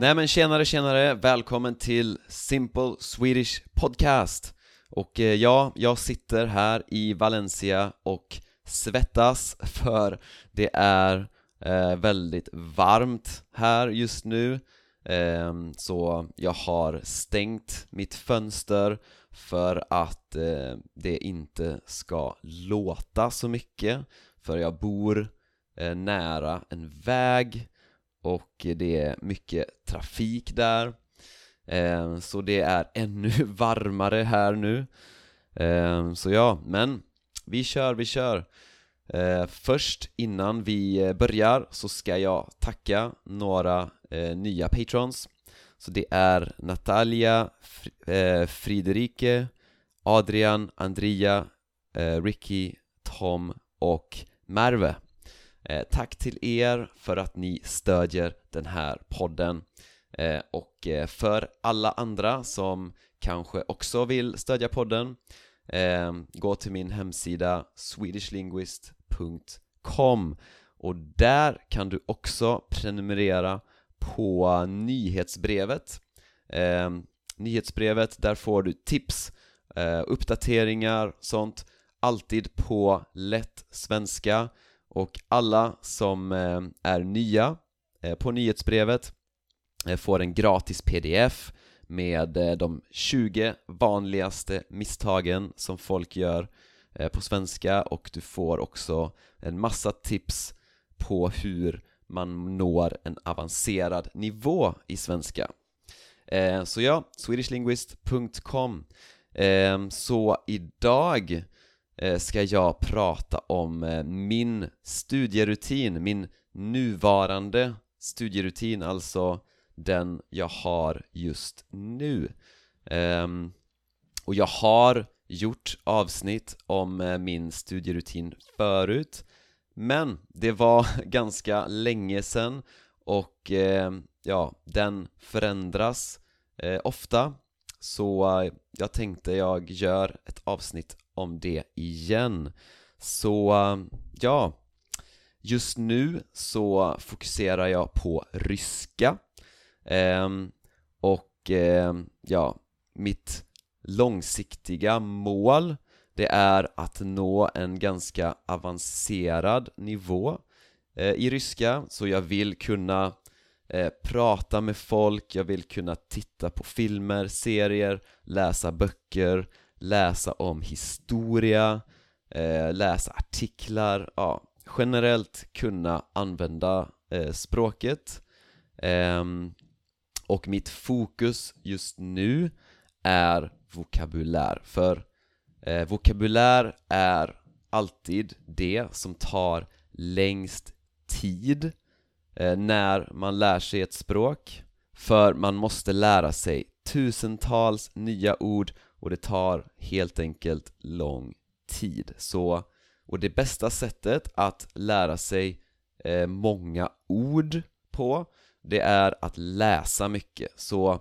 Nej men tjenare tjenare, välkommen till Simple Swedish Podcast. Och eh, ja, jag sitter här i Valencia och svettas för det är eh, väldigt varmt här just nu. Eh, Så jag har stängt mitt fönster för att eh, det inte ska låta så mycket. För jag bor eh, nära en väg och det är mycket trafik där. Eh, så det är ännu varmare här nu. Eh, så ja, men vi kör, vi kör. Eh, först innan vi börjar så ska jag tacka några nya patrons. Så det är Natalia, Friderike, Adrian, Andrea, Ricky, Tom och Merve. Eh, tack till er för att ni stödjer den här podden. Eh, och eh, för alla andra som kanske också vill stödja podden gå till min hemsida swedishlinguist.com och där kan du också prenumerera på nyhetsbrevet. Nyhetsbrevet, där får du tips, uppdateringar, sånt. Alltid på lätt svenska och alla som eh, är nya eh, på nyhetsbrevet eh, får en gratis pdf med de 20 vanligaste misstagen som folk gör på svenska. Och du får också en massa tips på hur man når en avancerad nivå i svenska. Så ja, swedishlinguist.com Så idag Eh, ska jag prata om eh, min studierutin, min nuvarande studierutin, alltså den jag har just nu. Ehm, och jag har gjort avsnitt om eh, min studierutin förut, men det var ganska länge sedan och ja, den förändras ofta så jag tänkte jag gör ett avsnitt om det igen. Så ja, just nu så fokuserar jag på ryska. Ehm, och ehm, ja, mitt långsiktiga mål det är att nå en ganska avancerad nivå eh, i ryska. Så jag vill kunna eh, prata med folk, jag vill kunna titta på filmer, serier, läsa böcker läsa om historia, eh, läsa artiklar, ja, generellt kunna använda eh, språket. Eh, och mitt fokus just nu är vokabulär, för eh, vokabulär är alltid det som tar längst tid eh, när man lär sig ett språk för man måste lära sig tusentals nya ord och det tar helt enkelt lång tid. Så, och det bästa sättet att lära sig eh, många ord på, det är att läsa mycket. Så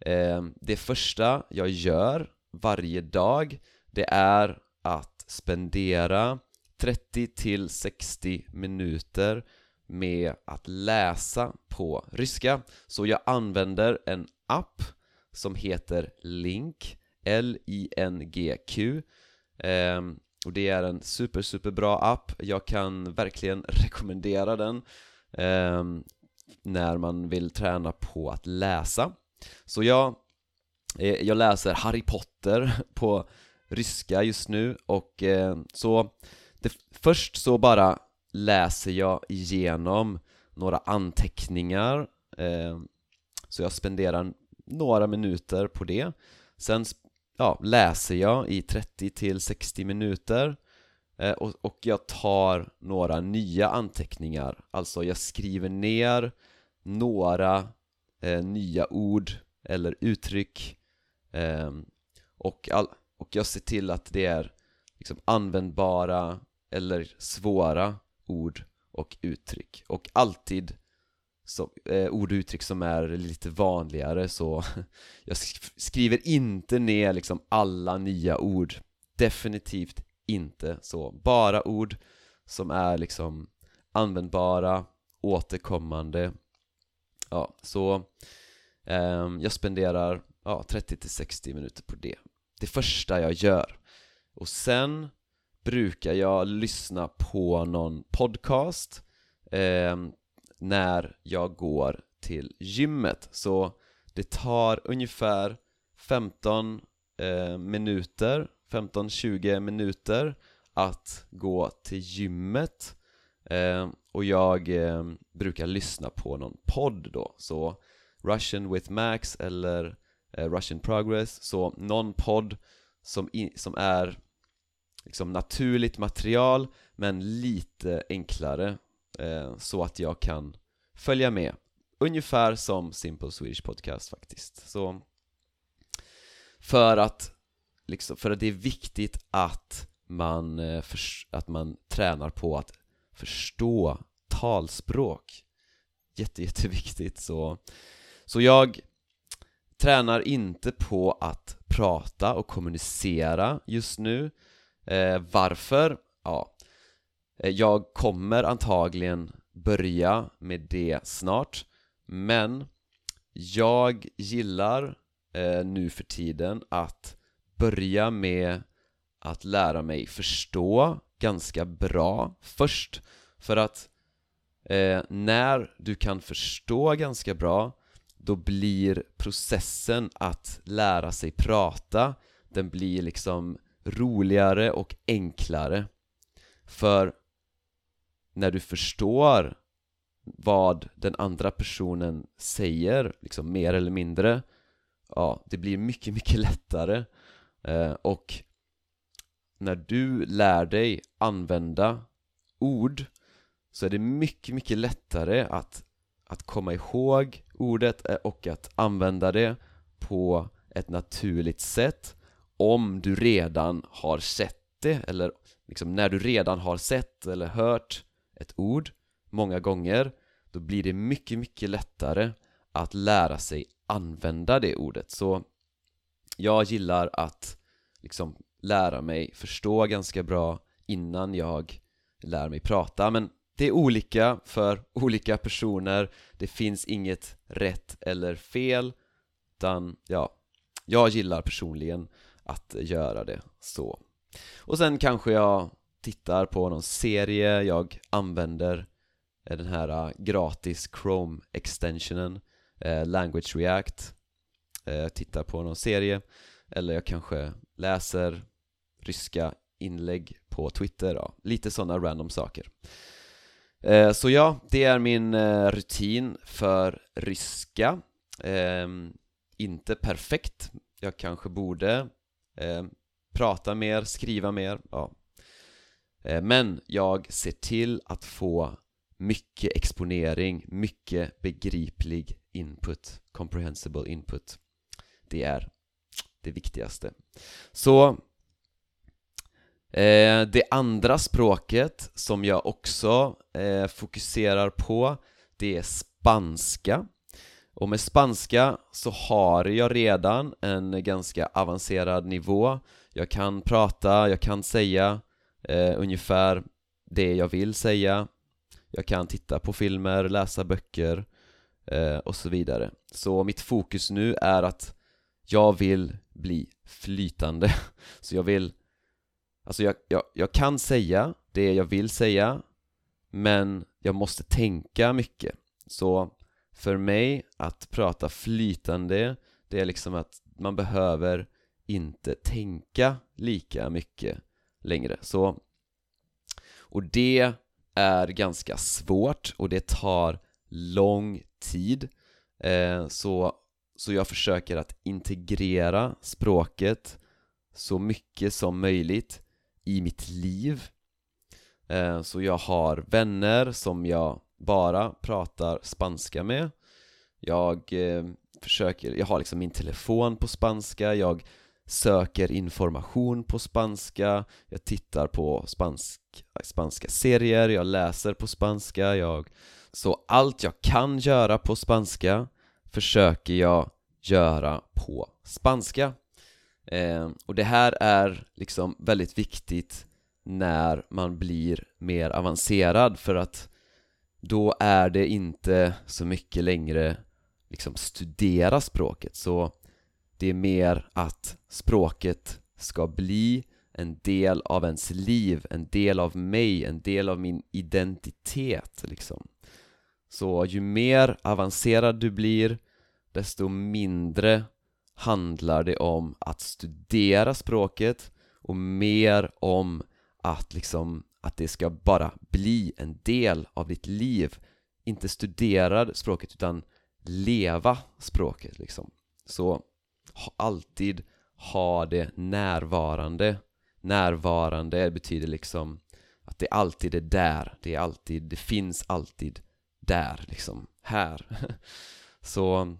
eh, det första jag gör varje dag, det är att spendera 30 till 60 minuter med att läsa på ryska. Så jag använder en app som heter Link L-I-N-G-Q ehm, och det är en super, super bra app, jag kan verkligen rekommendera den ehm, när man vill träna på att läsa. Så jag, eh, jag läser Harry Potter på ryska just nu och eh, så det, först så bara läser jag igenom några anteckningar eh, Så jag spenderar några minuter på det. Sen ja, läser jag i 30 till 60 minuter eh, och, och jag tar några nya anteckningar. Alltså jag skriver ner några eh, nya ord eller uttryck eh, och, all, och jag ser till att det är liksom användbara eller svåra ord och uttryck. Och alltid som, eh, ord och uttryck som är lite vanligare så jag skriver inte ner liksom alla nya ord. Definitivt inte. Så, bara ord som är liksom användbara, återkommande. Ja, så eh, jag spenderar ja, 30-60 minuter på det. Det första jag gör. Och sen brukar jag lyssna på någon podcast eh, när jag går till gymmet. Så det tar ungefär 15 eh, minuter, 15-20 minuter att gå till gymmet. Eh, och jag eh, brukar lyssna på någon podd då, så Russian with Max eller eh, Russian Progress, så någon podd som, i, som är liksom naturligt material men lite enklare eh, så att jag kan följa med. Ungefär som Simple Swedish Podcast faktiskt. Så För att liksom, för att det är viktigt att man, eh, för, att man tränar på att förstå talspråk. Jätte, jätteviktigt. Så Så jag tränar inte på att prata och kommunicera just nu. Eh, Varför? Ja Eh, jag kommer antagligen börja med det snart Men jag gillar eh, nu för tiden att börja med att lära mig förstå ganska bra först För att eh, när du kan förstå ganska bra då blir processen att lära sig prata den blir liksom roligare och enklare. För när du förstår vad den andra personen säger, liksom mer eller mindre Ja, det blir mycket, mycket lättare. Eh, och när du lär dig använda ord så är det mycket, mycket lättare att, att komma ihåg ordet eh, och att använda det på ett naturligt sätt om du redan har sett det eller liksom när du redan har sett eller hört ett ord många gånger då blir det mycket, mycket lättare att lära sig använda det ordet. Så jag gillar att liksom lära mig förstå ganska bra innan jag lär mig prata men det är olika för olika personer. Det finns inget rätt eller fel utan ja, jag gillar personligen att göra det så. Och sen kanske jag tittar på någon serie, jag använder eh, den här eh, gratis Chrome extensionen eh, Language React. Eh, Tittar på någon serie eller jag kanske läser ryska inlägg på Twitter, ja, lite sådana random saker. Eh, Så ja, det är min eh, rutin för ryska. Eh, Inte perfekt, jag kanske borde eh, prata mer, skriva mer, ja. Eh, men jag ser till att få mycket exponering, mycket begriplig input, comprehensible input. Det är det viktigaste. Så eh, Det andra språket som jag också eh, fokuserar på Det är spanska. Och med spanska så har jag redan en ganska avancerad nivå. Jag kan prata, jag kan säga eh, ungefär det jag vill säga. Jag kan titta på filmer, läsa böcker eh, och så vidare. Så mitt fokus nu är att jag vill bli flytande. Så jag vill Alltså jag, jag, jag kan säga det jag vill säga Men jag måste tänka mycket. Så för mig att prata flytande Det är liksom att man behöver inte tänka lika mycket längre. Så Och det är ganska svårt och det tar lång tid. Eh, Så så jag försöker att integrera språket så mycket som möjligt i mitt liv. Eh, Så jag har vänner som jag bara pratar spanska med. Jag eh, försöker, jag har liksom min telefon på spanska, jag söker information på spanska Jag tittar på spansk, spanska serier, jag läser på spanska, jag Så allt jag kan göra på spanska försöker jag göra på spanska. Eh, och det här är liksom väldigt viktigt när man blir mer avancerad för att då är det inte så mycket längre liksom studera språket. Så det är mer att språket ska bli en del av ens liv, en del av mig, en del av min identitet liksom. Så ju mer avancerad du blir, desto mindre handlar det om att studera språket och mer om att liksom att det ska bara bli en del av ditt liv inte studera språket utan leva språket liksom så alltid ha det närvarande. Närvarande betyder liksom att det alltid är där, det är alltid, det finns alltid där liksom, här. Så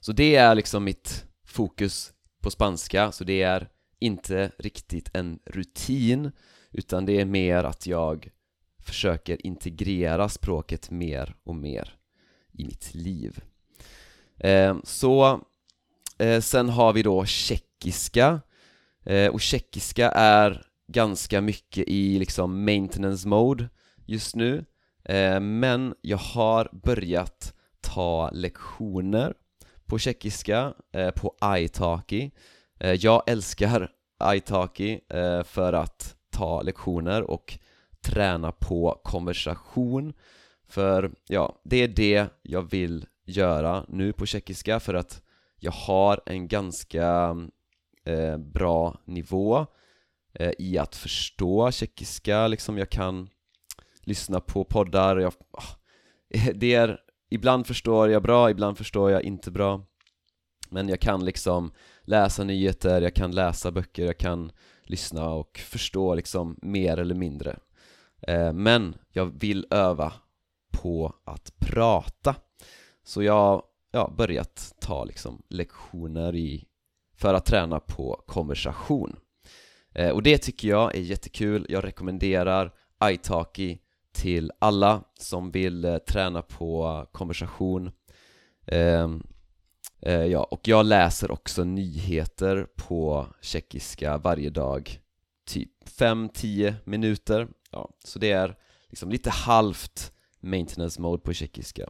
så det är liksom mitt fokus på spanska, så det är inte riktigt en rutin utan det är mer att jag försöker integrera språket mer och mer i mitt liv. Eh, Så eh, sen har vi då tjeckiska. Eh, och tjeckiska är ganska mycket i liksom maintenance mode just nu. Eh, men jag har börjat ta lektioner på tjeckiska, eh, på italki eh, Jag älskar italki för att ta lektioner och träna på konversation. För ja, det är det jag vill göra nu på tjeckiska för att jag har en ganska eh, bra nivå eh, i att förstå tjeckiska, liksom. Jag kan lyssna på poddar, jag, oh, det är, ibland förstår jag bra, ibland förstår jag inte bra. Men jag kan liksom läsa nyheter, jag kan läsa böcker, jag kan lyssna och förstå liksom mer eller mindre. Eh, Men jag vill öva på att prata. Så jag ja, börjat ta liksom lektioner i, för att träna på konversation. Eh, Och det tycker jag är jättekul, jag rekommenderar italki till alla som vill eh, träna på konversation. Ehm, eh, ja, och jag läser också nyheter på tjeckiska varje dag Typ 5-10 minuter. Ja, Så det är liksom lite halvt maintenance mode på tjeckiska.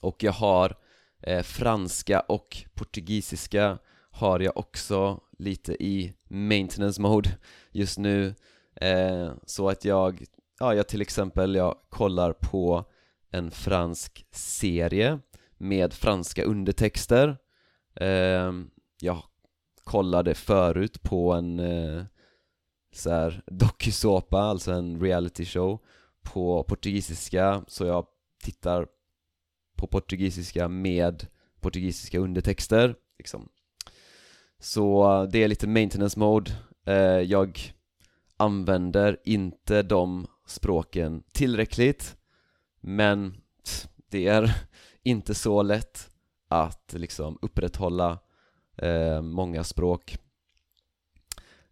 Och jag har eh, franska och portugisiska har jag också lite i maintenance mode just nu. Eh, Så att jag, ja jag till exempel, jag kollar på en fransk serie med franska undertexter. Eh, Jag kollade förut på en eh, så här dokusåpa, alltså en reality show på portugisiska. Så jag tittar på portugisiska med portugisiska undertexter liksom. Så det är lite maintenance mode. Eh, jag använder inte de språken tillräckligt men det är inte så lätt att liksom upprätthålla eh, många språk.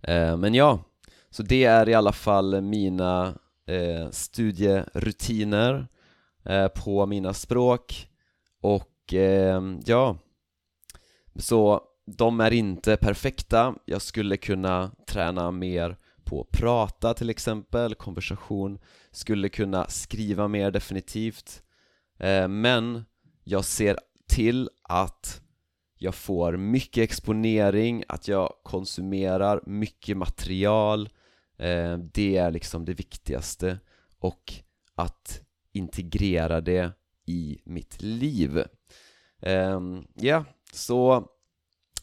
Eh, Men ja, så det är i alla fall mina eh, studierutiner Eh, på mina språk. Och eh, ja, så de är inte perfekta, jag skulle kunna träna mer på att prata till exempel, konversation, skulle kunna skriva mer definitivt. Eh, men jag ser till att jag får mycket exponering, att jag konsumerar mycket material. Eh, Det är liksom det viktigaste. Och att integrera det i mitt liv. Ehm, Ja, så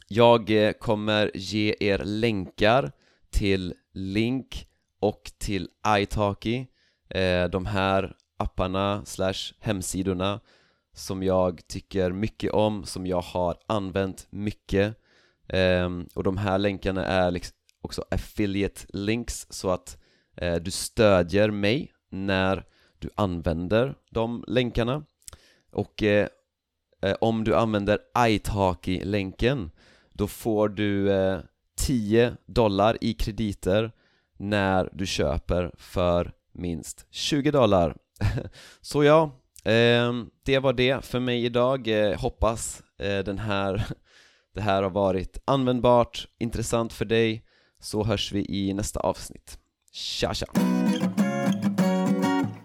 jag eh, kommer ge er länkar till Link och till italki eh, De här apparna slash hemsidorna som jag tycker mycket om, som jag har använt mycket. Um, och de här länkarna är liksom också affiliate links så att uh, du stödjer mig när du använder de länkarna och eh, eh, om du använder italki-länken då får du eh, 10 dollar i krediter när du köper för minst 20 dollar Så ja, eh, det var det för mig idag, eh, hoppas eh, den här, det här har varit användbart, intressant för dig så hörs vi i nästa avsnitt. Tja tja!